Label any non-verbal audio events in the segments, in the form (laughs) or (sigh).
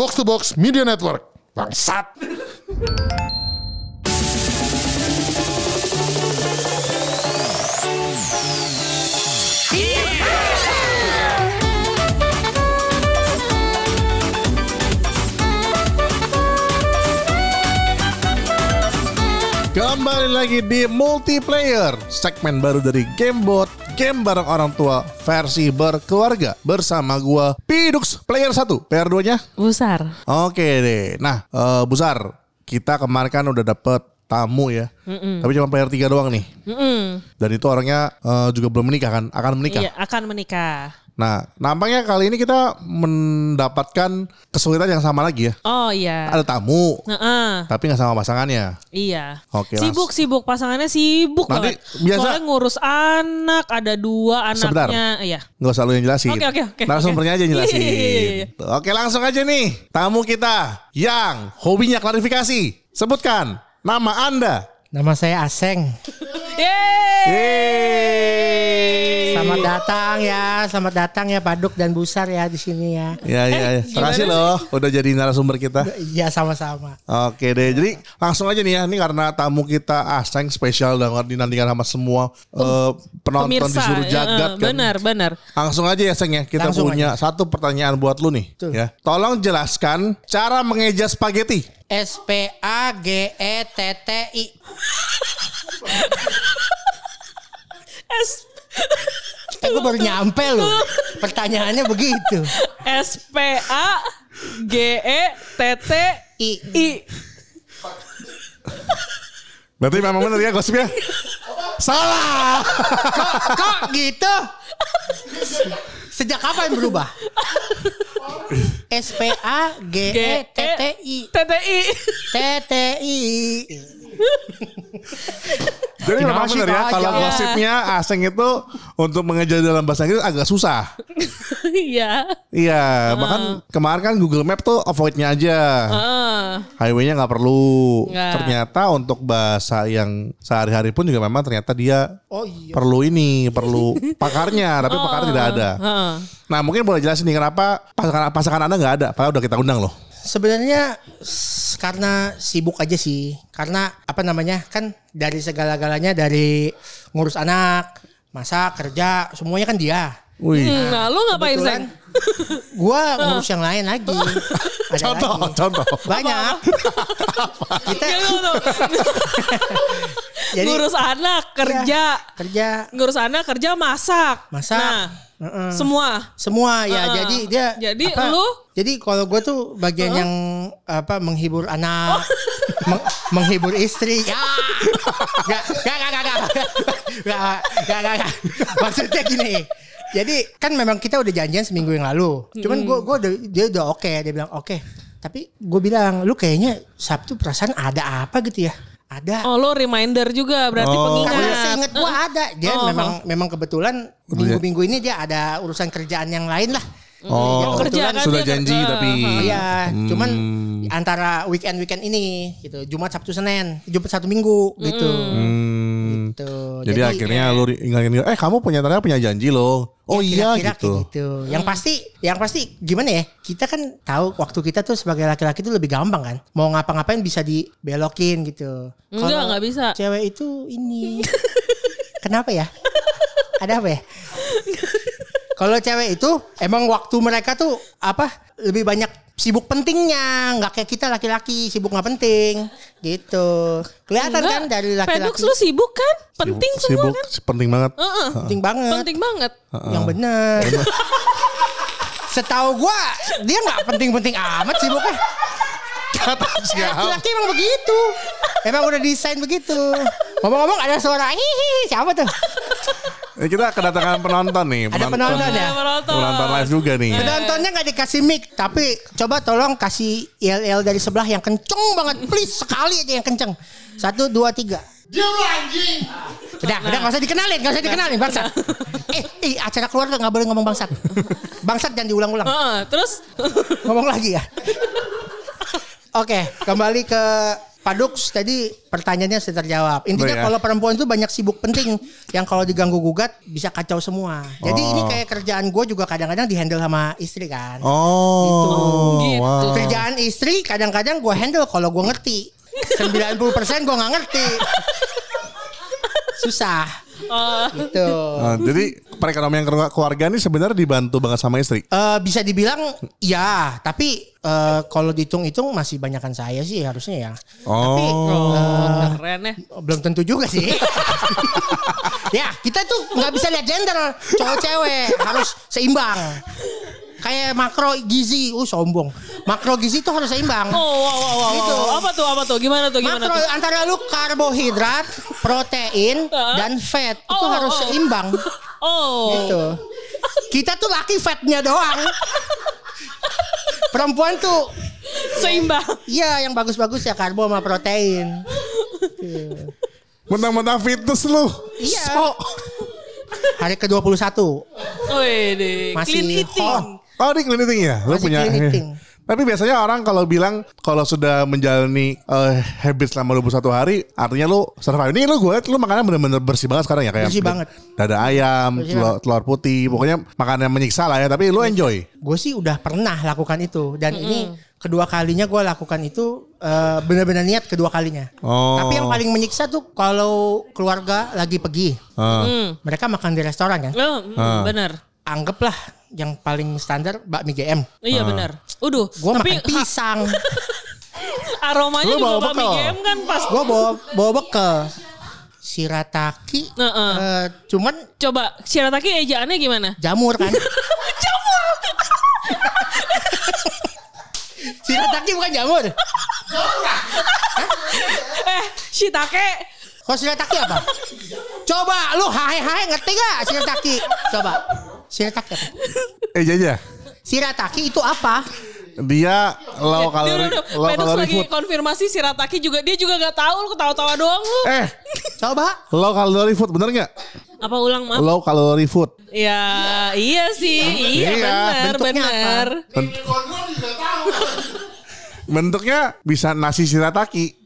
Box to Box Media Network. Bangsat. Kembali lagi di multiplayer segmen baru dari Gamebot game bareng orang tua versi berkeluarga bersama gua Pidux player 1 player 2 nya Besar. Oke deh. Nah eh, Busar kita kemarin kan udah dapet tamu ya. Tapi cuma player 3 doang nih. Mm-mm. dan itu orangnya eh, juga belum menikah kan? Akan menikah? Iya, akan menikah. Nah nampaknya kali ini kita mendapatkan kesulitan yang sama lagi ya Oh iya. ada tamu Heeh. tapi nggak sama pasangannya Iya. Oke, sibuk sibuk pasangannya sibuk Nanti banget. biasa- Soalnya ngurus anak, ada dua Sebentar. anaknya. Iya. Nggak usah lu yang jelasin. Oke, oke, oke, Narasumbernya oke. aja yang jelasin. Iya, iya, iya, iya. Tuh, Oke langsung aja nih. Tamu kita yang hobinya klarifikasi. Sebutkan nama anda. Nama saya Aseng. Yeay. Yeay. Datang ya, selamat datang ya Paduk dan Busar ya di sini ya. Ya ya, ya. gimana Makasih loh udah jadi narasumber kita. Iya sama-sama. Oke deh, jadi langsung aja nih ya, ini karena tamu kita Aseng spesial dan dinantikan sama semua eh, penonton di Pemirsa. seluruh ya, jagat kan. Benar, benar. Langsung aja ya Seng ya, kita Langsung punya satu pertanyaan buat lu nih. Tuh. Ya, tolong jelaskan cara mengeja spaghetti. S P A G E T T I. (laughs) S Eh gue baru nyampe loh. Pertanyaannya begitu. S P A G E T T I. I. Berarti memang benar ya gosipnya? Salah. Kok, kok gitu? Sejak kapan berubah? S P A G E T T I. T T I. T T I. (laughs) Jadi memang benar ya kalau gosipnya Aseng itu untuk mengejar dalam bahasa Inggris agak susah. (laughs) Iya. Iya, bahkan kemarin kan Google Map tuh avoid-nya aja. Heeh. Highway-nya nggak perlu. Nggak. Ternyata untuk bahasa yang sehari-hari pun juga memang ternyata dia Oh iya. perlu ini, perlu pakarnya, tapi (laughs) pakar tidak ada. Heeh. Nah, mungkin boleh jelasin nih kenapa pasangan pasangan Anda nggak ada, padahal udah kita undang loh. Sebenarnya karena sibuk aja sih. Karena apa namanya kan dari segala-galanya dari ngurus anak, masak, kerja, semuanya kan dia. Wih. Hmm, nah, lu ngapain, Seng? Gua (laughs) ngurus yang lain lagi. (laughs) Ada Contoh, lagi. contoh. (laughs) Banyak. Kita Ya, tuh. jadi ngurus anak, kerja. kerja Ngurus anak, kerja, masak. Masak. Nah, semua. Semua ya. uh, Jadi dia Jadi apa, lu Jadi kalau gue tuh bagian uh, yang apa menghibur anak, oh. (laughs) meng, menghibur istri. Ya. gak, gak, gak, gak, gak. Gak, gak, gak, gak. Maksudnya gini. Jadi kan memang kita udah janjian seminggu yang lalu. Cuman gue gue dia udah oke, okay. dia bilang oke. Okay. Tapi gue bilang lu kayaknya Sabtu perasaan ada apa gitu ya. Ada. Oh, lu reminder juga berarti Oh. pengingat. Karena seingat gue ada. Dia Oh. memang memang kebetulan minggu-minggu ini dia ada urusan kerjaan yang lain lah. Oh, kerja kan sudah janji kerja. tapi Iya, cuman Hmm. antara weekend weekend ini gitu, Jumat Sabtu Senin, Jumat Sabtu Minggu gitu. Hmm. Gitu. Jadi, akhirnya lu ingatin eh kamu punya ternyata punya janji loh. Oh iya kira-kira gitu. gitu. Yang pasti, yang pasti gimana ya? Kita kan tahu waktu kita tuh sebagai laki-laki itu lebih gampang kan. Mau ngapa-ngapain bisa dibelokin gitu. Enggak, enggak bisa. Cewek itu ini. Kenapa ya? Ada apa ya? (laughs) Kalau cewek itu emang waktu mereka tuh apa lebih banyak sibuk pentingnya, nggak kayak kita laki-laki sibuk nggak penting gitu. Kelihatan Enggak. kan dari Pedux laki-laki lu sibuk kan? Penting sibuk, semua sibuk, kan? penting banget. Heeh. penting banget. Penting banget. Yang bener. (laughs) Setahu gua dia nggak penting-penting amat sibuknya. Kata siapa? Laki-laki emang begitu. Emang udah desain begitu. Ngomong-ngomong ada suara hihi siapa tuh? Kita kedatangan penonton nih. Ada penonton ya? Ada penonton. Penonton live juga nih. Penontonnya nggak dikasih mic, tapi coba tolong kasih IL dari sebelah yang kenceng banget, please sekali aja yang kenceng. Satu, dua, tiga. Udah, udah nggak usah dikenalin, nggak usah dikenalin bangsat. eh, eh, acara keluarga nggak boleh ngomong bangsat. Bangsat jangan diulang-ulang. Heeh, terus Ngomong lagi ya. Oke, kembali ke Pak Dux tadi pertanyaannya sudah terjawab. Intinya Oh, ya. kalau perempuan itu banyak sibuk penting yang kalau diganggu gugat bisa kacau semua. Jadi Oh. ini kayak kerjaan gue juga kadang-kadang dihandle sama istri kan. Oh, Gitu. wow. Kerjaan istri kadang-kadang gue handle kalau gue ngerti. 90% gue nggak ngerti. (laughs) Susah. Oh, Gitu. Ah, jadi perekonomian keluarga- keluarga ini sebenarnya dibantu banget sama istri. Eh, bisa dibilang ya, tapi eh, kalau dihitung-hitung masih banyakan saya sih harusnya ya. Tapi Oh. eh, keren ya. belum tentu juga sih. (laughs) ya kita tuh nggak bisa lihat gender cowok cewek harus seimbang. Kayak makro gizi, uh sombong. Makro gizi tuh harus seimbang. Oh, wow, wow, wow, Gitu. wow. Apa tuh? Apa tuh? Gimana tuh? Gimana Makro tuh? antara lu karbohidrat, protein, (laughs) dan fat itu Oh, harus oh. seimbang. Oh. Gitu. Kita tuh laki fatnya doang. Perempuan tuh Seimbang. Iya yang bagus-bagus ya karbo sama protein. Mentang-mentang fitness lu. Iya. So. Hari ke-21 Wih, deh. Masih Clean eating. hot. Oh, ini clean eating ya? Lu Masih punya. clean eating. Tapi biasanya orang kalau bilang kalau sudah menjalani eh, habit selama 21 hari, artinya lu survive. Ini lu gue liat lu makannya bener-bener bersih banget sekarang ya kayak Bersih banget. Dada ayam, Bersih telur, telur putih, pokoknya makanan yang menyiksa lah ya, tapi lu enjoy. Gue sih udah pernah lakukan itu dan ini kedua kalinya gue lakukan itu eh, benar-benar niat kedua kalinya. Oh. Tapi yang paling menyiksa tuh kalau keluarga lagi pergi. Hmm. mereka makan di restoran kan. Hmm, Ah. bener. Anggaplah yang paling standar bakmi GM. Iya bener. Uduh, Gue tapi makan pisang. (laughs) aromanya Lu juga bawa bakmi game kan pas. gue bawa bawa bekal. Shirataki. Heeh. eh, cuman Coba shirataki ejaannya gimana? jamur kan. (laughs) Jamur. (laughs) Shirataki bukan jamur. Eh, shiitake. Kalau shirataki apa? Coba lu hai-hai ngerti gak shirataki? Coba. Shirataki apa? Eh jaja. Shirataki itu apa? Dia low Dia kalori, udah, udah, low kalori lagi food. konfirmasi shirataki juga dia juga gak tahu lu ketawa-tawa doang lu. Eh, Coba. low kalori food bener nggak? Apa ulang maaf? Low kalori food. Ya, iya sih. Iya, Iya, benar, bentuknya benar. Bent- Bentuknya bisa nasi shirataki.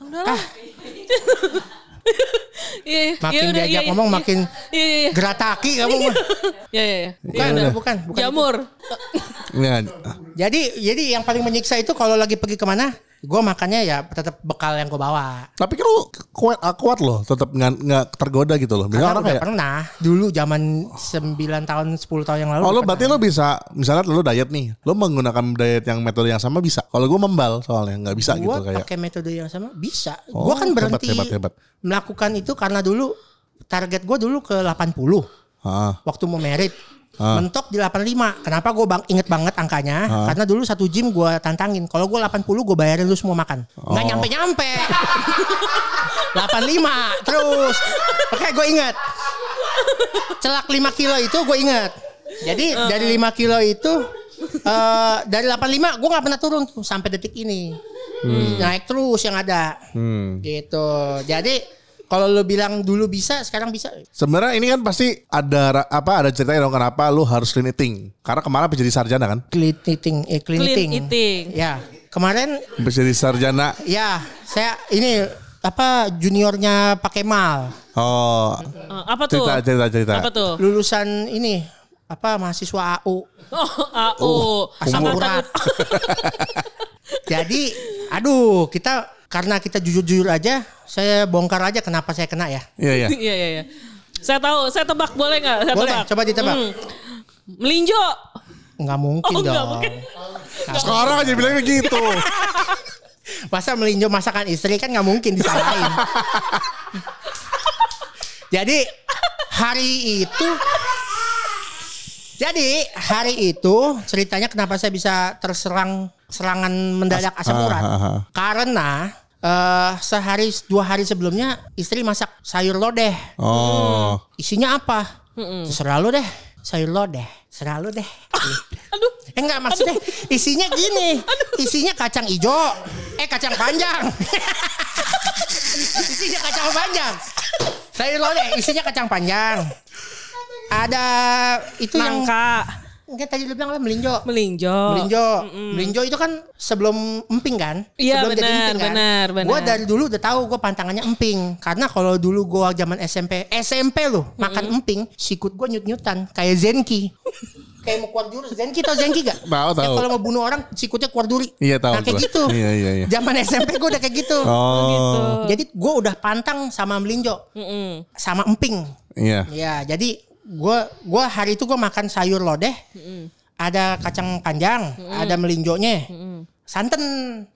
Udahlah. Iya, (laughs) iya, Makin iya, udah, diajak iya, ngomong iya. makin Iya, iya, iya. gerataki kamu. mah. Iya, iya, iya. Bukan, Ya udah. bukan, bukan. Jamur. Ya, Jadi jadi yang paling menyiksa itu kalau lagi pergi ke mana, gue makannya ya tetap bekal yang gue bawa. tapi kan lu kuat, ah, kuat loh, tetap nggak nggak tergoda gitu loh. Karena orang kayak, pernah dulu zaman 9 tahun 10 tahun yang lalu. oh lu berarti lu bisa, misalnya lu diet nih, lu menggunakan diet yang metode yang sama bisa. Kalau gue membal soalnya nggak bisa Gua gitu kayak. pakai metode yang sama bisa. Oh, gua kan hebat, berhenti hebat, hebat. melakukan itu karena dulu target gue dulu ke 80 Ah, waktu mau merit. Ah. Mentok di 85. Kenapa gue bang inget banget angkanya? Karena dulu satu gym gue tantangin. Kalau gue 80 gue bayarin lu semua makan. Nggak Oh. nyampe nyampe. 85 terus. Oke gue ingat. Celak 5 kilo itu gue ingat. Jadi dari 5 kilo itu eh dari 85 gue nggak pernah turun tuh sampai detik ini. Naik terus yang ada. hmm. Gitu. Jadi kalau lu bilang dulu bisa, sekarang bisa. Sebenarnya ini kan pasti ada apa ada ceritanya dong kenapa lu harus clean eating. Karena kemarin jadi sarjana kan? Clean eating, eh, clean, Clean eating. eating. Ya, kemarin Habis jadi sarjana. ya saya ini apa juniornya Pak Kemal, Oh, Eh, apa tuh? cerita cerita cerita. Apa tuh? lulusan ini apa mahasiswa AU. Oh, AU. asam Angkatan urat. (laughs) Jadi, aduh, kita karena kita jujur-jujur aja, saya bongkar aja kenapa saya kena ya. Iya iya. Iya, iya, iya. Saya tahu, saya tebak boleh nggak? Saya Boleh, tebak. coba ditebak. Hmm. Melinjo. Nggak mungkin Oh, dong. nggak mungkin. Sekarang aja bilangnya gitu. (laughs) Masa melinjo masakan istri kan nggak mungkin disalahin. (laughs) Jadi hari itu jadi hari itu ceritanya kenapa saya bisa terserang serangan mendadak asam ah, urat ah, ah. karena eh, sehari dua hari sebelumnya istri masak sayur lodeh Oh. isinya apa terserah lu deh sayur lodeh serah lu deh (laughs) Aduh. Eh enggak maksudnya isinya gini. (laughs) Isinya kacang hijau. Eh kacang panjang. (laughs) isinya kacang panjang. Sayur lodeh isinya kacang panjang. Ada itu yang Nangka. Enggak tadi lu bilang apa melinjo. Melinjo. Melinjo. Melinjo itu kan sebelum emping kan? Oh, Iya, sebelum jadi benar, emping kan? benar, benar. Gua dari dulu udah tahu gua pantangannya emping. Karena kalau dulu gua zaman SMP, SMP loh, makan emping, sikut gua nyut-nyutan kayak Zenki. kayak mau keluar jurus. Zenki tau Zenki gak? Tahu, tahu. Yang kalau mau bunuh orang sikutnya keluar duri. Iya, tahu Nah kayak gua. gitu. Iya, iya, iya. Zaman SMP gua udah kayak gitu. Oh. Gitu. Jadi gua udah pantang sama melinjo, Mm-mm. sama emping. Iya. Ya, jadi gua gua hari itu gua makan sayur lodeh. Ada kacang panjang, ada melinjonya. Santen.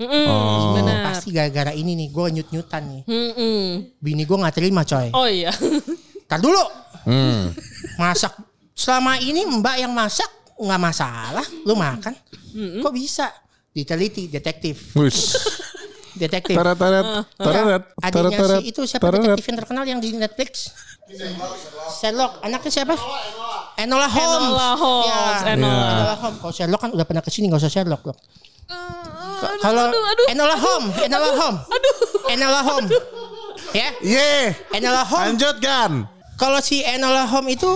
Mm-mm. Oh. Benar. Pasti gara-gara ini nih gua nyut-nyutan nih. Mm-mm. Bini gua nggak terima, coy. Oh iya. (laughs) Tar dulu. Hmm. Masak selama ini Mbak yang masak nggak masalah, lu makan. Kok bisa? Diteliti detektif. Detektif. Tarat tarat tarat Adiknya tarat si itu siapa tarat. detektif yang terkenal yang di Netflix? Sherlock. Anaknya siapa? Enola Holmes. Enola Holmes, Ya. Enola. Enola Holmes. Kalau Sherlock kan udah pernah ke sini nggak usah Sherlock dong. Aduh, Kalau aduh, aduh. Enola Holmes, Enola Holmes, Enola Holmes, ya, Ye. Enola Holmes. Lanjutkan. Kalau si Enola Holmes itu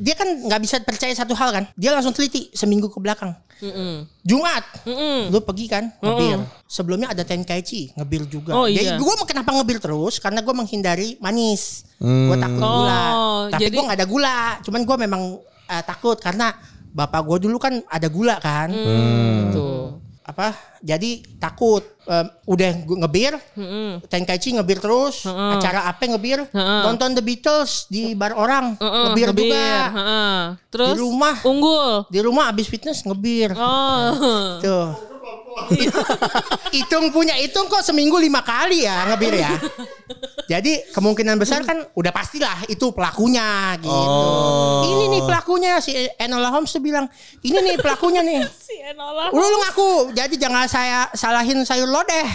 dia kan nggak bisa percaya satu hal kan, dia langsung teliti seminggu ke belakang. Mm-mm. Jumat, Mm-mm. lu pergi kan ngebir. Sebelumnya ada Tenkaichi ngebir juga. Oh, Jadi iya. gue kenapa ngebir terus? Karena gue menghindari manis. Gue takut Oh, gula. Tapi jadi- gue nggak ada gula. Cuman gue memang eh, takut karena bapak gue dulu kan ada gula kan. Hmm. Tuh apa? Jadi takut. Em, udah ngebir. Mm-mm. Tenkaichi ngebir terus. Acara apa ngebir? Heeh. Nonton The Beatles di bar orang. Mm-mm, ngebir, juga. Heeh. Terus Di rumah. unggul. Di rumah abis fitness ngebir. Oh. Tuh. Hitung punya hitung kok seminggu lima kali ya ngebir ya. Jadi kemungkinan besar kan udah pastilah itu pelakunya gitu. Oh. Ini nih pelakunya si Enola Holmes tuh bilang ini nih pelakunya nih. Si Enola. Lu, lu ngaku jadi jangan saya salahin sayur lodeh.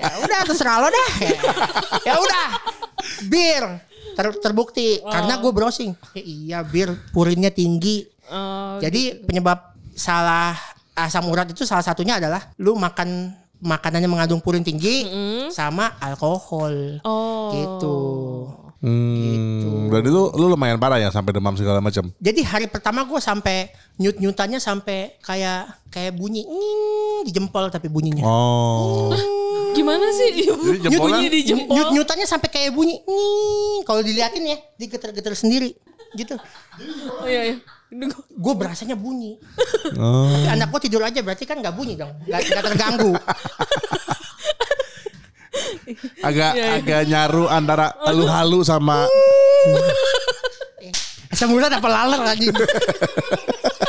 ya udah terserah lo deh. Ya udah bir ter- terbukti karena gue browsing. Eh, iya bir purinnya tinggi. Oh, Jadi penyebab salah asam urat itu salah satunya adalah lu makan makanannya mengandung purin tinggi sama alkohol. Oh. Gitu. Hmm. Berarti lu lu lumayan parah ya sampai demam segala macam. Jadi hari pertama gue sampai nyut nyutannya sampai kayak kayak bunyi "Nying" di jempol tapi bunyinya. Oh. Gimana sih? Jadi jempolnya- Bunyi di jempol. Nyut nyutannya sampai kayak bunyi. "Nying." Kalau diliatin ya, digeter-geter sendiri gitu. Oh iya iya. Gue berasanya bunyi. Oh. Tapi anak gue tidur aja berarti kan nggak bunyi dong, nggak terganggu. Agak Iya, iya. agak nyaru antara halu-halu sama Asam urat apa laler lagi?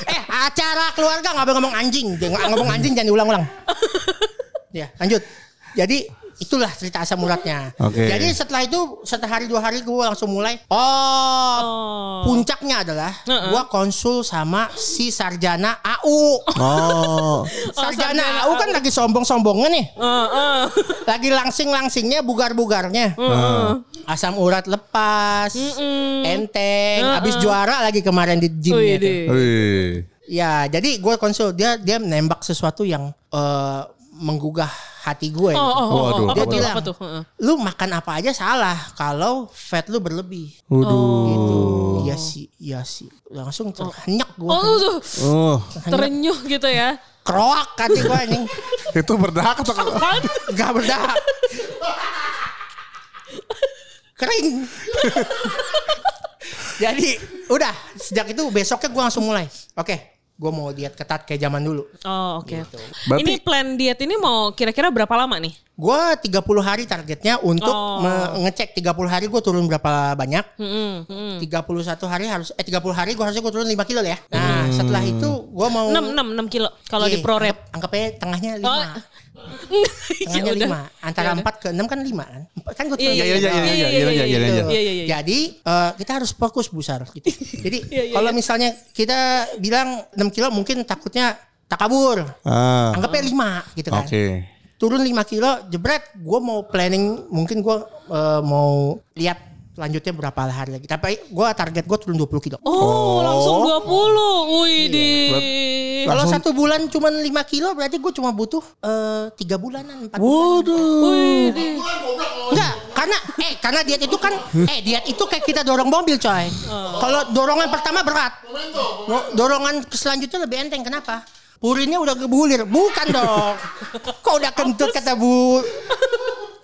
eh acara keluarga nggak boleh ngomong anjing, jangan ngomong anjing jangan diulang-ulang. Ya lanjut. Jadi itulah cerita asam uratnya. Oke. Jadi setelah itu setelah hari dua hari gue langsung mulai. Oh, Oh. puncaknya adalah Heeh. gue konsul sama si sarjana AU. Oh. Sarjana sarjana AU kan lagi sombong-sombongnya nih. Eh, eh. Lagi langsing-langsingnya, bugar-bugarnya. Heeh. Asam urat lepas, Mm-mm. enteng, habis juara lagi kemarin di. Wih. Ya, jadi gue konsul dia dia nembak sesuatu yang eh, menggugah hati gue. Oh, oh, oh, Waduh. oh, Dia apa tuh? bilang, Apa tuh? Heeh. Lu makan apa aja salah kalau fat lu berlebih. Waduh. Gitu. Iya sih, iya sih. Langsung terhenyak gue. Oh Oh. terenyuh gitu ya. Kroak hati gue anjing. (laughs) Itu berdahak atau Apaan? Gak berdahak. Kering. (laughs) Jadi udah sejak itu besoknya gue langsung mulai. Oke, gue mau diet ketat kayak zaman dulu. Oh oke. Berarti- Ini plan diet ini mau kira-kira berapa lama nih? gue 30 hari targetnya untuk oh. ngecek 30 hari gue turun berapa banyak. mm hmm. 31 hari harus eh 30 hari gue harusnya gue turun 5 kilo ya. Nah, mm. setelah itu gue mau 6 6 6 kilo kalau di iya, pro rep. Anggap, anggapnya tengahnya 5. Oh. (laughs) tengahnya ya 5. Udah. Antara ya 4 ke 6 kan 5 kan. Kan gue turun. Iya iya, iya iya iya iya iya iya. Jadi uh, kita harus fokus busar gitu. (laughs) Jadi ya, ya, kalau misalnya kita bilang 6 kilo mungkin takutnya tak kabur. Ah. Anggapnya 5 gitu kan. Oke. Okay. Turun 5 kilo, jebret, gue mau planning, mungkin gue eh, mau lihat Selanjutnya berapa hari lagi. Tapi gue target gue turun 20 kilo. Oh, langsung 20. Wih di. Kalau satu bulan cuma 5 kilo berarti gue cuma butuh eh, tiga bulanan, empat bulan. Waduh. Wih di. Enggak, karena eh karena diet itu kan eh diet itu kayak kita dorong mobil coy. Kalau dorongan pertama berat. Dorongan selanjutnya lebih enteng. Kenapa? Purinnya udah kebulir. Bukan dong. Kok udah kentut kata Bu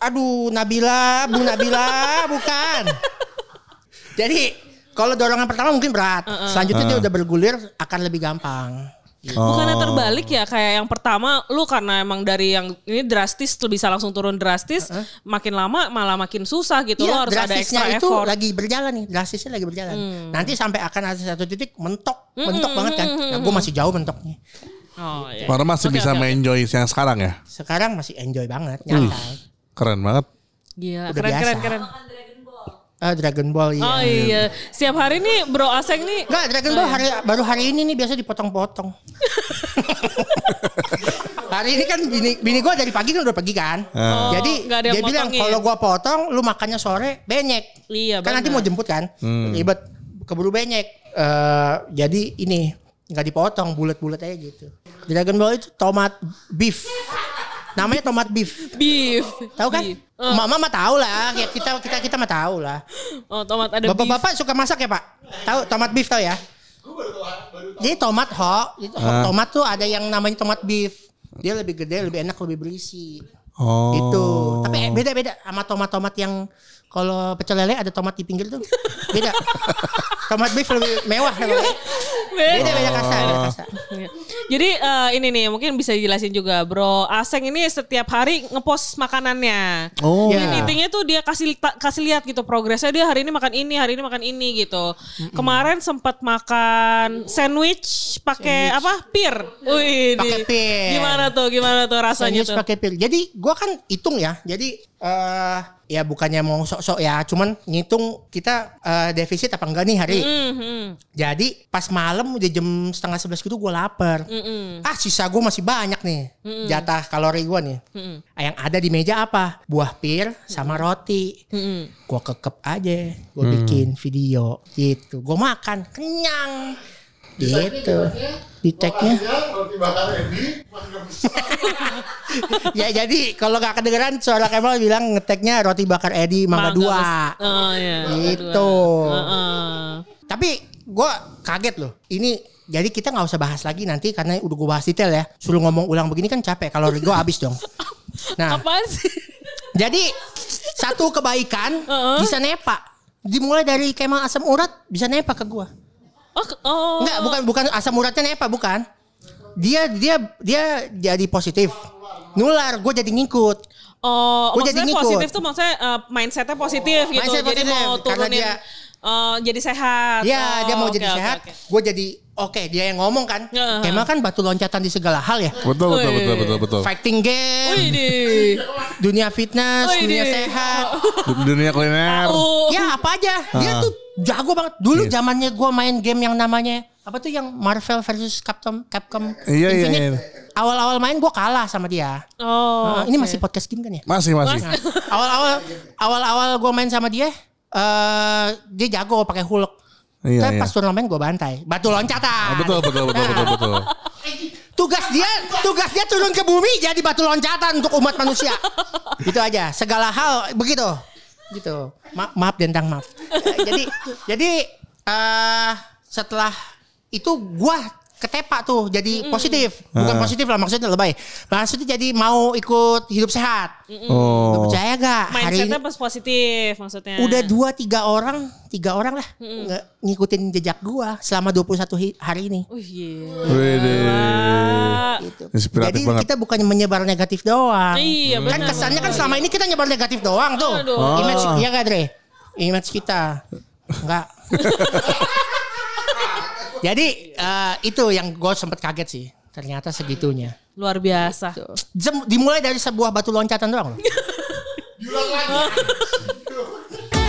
Aduh, Nabila, Bu Nabila, bukan. Jadi kalau dorongan pertama mungkin berat. Selanjutnya dia udah bergulir akan lebih gampang. Bukannya terbalik ya kayak yang pertama lu karena emang dari yang ini drastis lu bisa langsung turun drastis makin lama malah makin susah gitu lo Iya, harus ada drastisnya extra itu effort. lagi berjalan nih, drastisnya lagi berjalan. Nanti sampai akan ada satu titik mentok, mentok banget kan. Nah, gue masih jauh mentoknya. Oh iya. Karena masih Oke, bisa oke. menjoy yang sekarang ya. Sekarang masih enjoy banget, Wih, nyantai. keren banget. Gila, Udah keren biasa. keren keren. Ah, Dragon Ball iya. Oh iya, setiap hari nih Bro Aseng nih Enggak, Dragon Ball hari baru hari ini nih biasa dipotong-potong. (laughs) hari ini kan bini bini gue dari pagi kan udah pergi kan. Oh, Jadi nggak ada yang dia bilang motongin. kalau gua potong lu makannya sore benyek. Iya, Kan nanti benar. mau jemput kan. Ribet keburu benyek. Eh jadi ini nggak dipotong bulat-bulat aja gitu. Dragon Ball itu tomat beef. Namanya tomat beef. beef. Tahu kan? Beef. Mama mah tahu lah. Ya, kita kita kita mah tahu lah. Oh, tomat ada. Bapak-bapak suka masak ya Pak? Tahu tomat beef tahu ya? Jadi tomat ho, itu ho- Ah. tomat tuh ada yang namanya tomat beef. Dia lebih gede, lebih enak, lebih berisi. Oh. Gitu. Tapi eh, beda-beda sama tomat-tomat yang kalau pecel lele ada tomat di pinggir tuh. Beda. (laughs) tomat beef lebih mewah namanya. Beda. Beda beda Iya. Jadi eh, ini nih mungkin bisa dijelasin juga Bro Aseng ini setiap hari ngepost makanannya. Oh. Ya. Dan intinya tuh dia kasih kasih lihat gitu progresnya dia hari ini makan ini, hari ini makan ini gitu. Kemarin sempat makan sandwich pakai apa? Pir. Wih, Pakai pir. Gimana tuh? Gimana tuh rasanya Sandwich tuh? pakai pil. Jadi gua kan hitung ya. Jadi eh ya bukannya mau sok-sok ya, cuman ngitung kita eh, defisit apa enggak nih hari. Mhm. Jadi pas malam udah jam setengah sebelas gitu gue lapar. Mm-mm. Ah sisa gue masih banyak nih jatah kalori gue nih. Mm-mm. Ah, Yang ada di meja apa? Buah pir sama roti. Mm-mm. Gue kekep aja. Gue bikin video gitu. Gue makan kenyang. Gitu. Di tagnya. (laughs) ya jadi kalau nggak kedengeran suara Kemal bilang ngeteknya roti bakar Edi mangga dua. Oh iya. Gitu. dua. Heeh. Tapi gue kaget loh. Ini jadi kita nggak usah bahas lagi nanti karena udah gue bahas detail ya. Suruh ngomong ulang begini kan capek. Kalori (laughs) gue habis dong. Nah, Apaan sih? jadi satu kebaikan Heeh. bisa nepa. Dimulai dari Kemal asam urat bisa nepa ke gue. Oh, oh. Enggak, bukan bukan asam uratnya nepa, bukan. Dia dia dia jadi positif. Nular, gue jadi ngikut. Oh, Gua jadi maksudnya ngikut. positif tuh maksudnya uh, mindsetnya positif gitu. Mindset jadi positif, mau karena turunin dia- uh, jadi sehat. Ya, Oh, dia mau oke, jadi oke, sehat. oke. Gue jadi oke, dia yang ngomong kan. Heeh. Kemal kan batu loncatan di segala hal ya. Betul betul Wih. betul betul betul. Fighting game, dunia fitness, Wih, dunia sehat. Dunia kuliner. Oh. Ya apa aja. Dia Ah. tuh jago banget. Dulu Iya. zamannya gue main game yang namanya apa tuh yang Marvel versus Capcom Capcom Iya, iya, Infinite. iya. Awal-awal main gue kalah sama dia. Oh. Nah, ini masih podcast game kan ya? Masih masih. Nah, awal-awal awal-awal gue main sama dia eh dia jago pakai Hulk. Iya, Tapi iya. pas turnamen gue bantai. Batu loncatan. Ah, betul betul betul betul betul. Tugas dia, tugas dia turun ke bumi jadi batu loncatan untuk umat manusia. Itu aja. Segala hal begitu. Gitu. Ma- maaf dentang maaf. Jadi jadi eh setelah itu gua ketepak tuh jadi positif. Bukan Ah. positif lah maksudnya lebay. Maksudnya jadi mau ikut hidup sehat. Lu Oh. percaya gak? Hari ini Mindsetnya pas positif maksudnya. udah dua tiga orang, tiga orang lah nge- ngikutin jejak gua selama 21 hi- hari ini. Gila. Wede. Gitu. Jadi banget. kita bukan menyebar negatif doang. Iya, Kan benar. kesannya kan selama ini kita nyebar negatif doang tuh. Aduh. Oh. Image iya gak Dre? Image kita. Enggak. (laughs) Jadi eh, itu yang gue sempet kaget sih. Ternyata segitunya. Luar biasa. Jem- dimulai dari sebuah batu loncatan doang loh. (laughs) (laughs)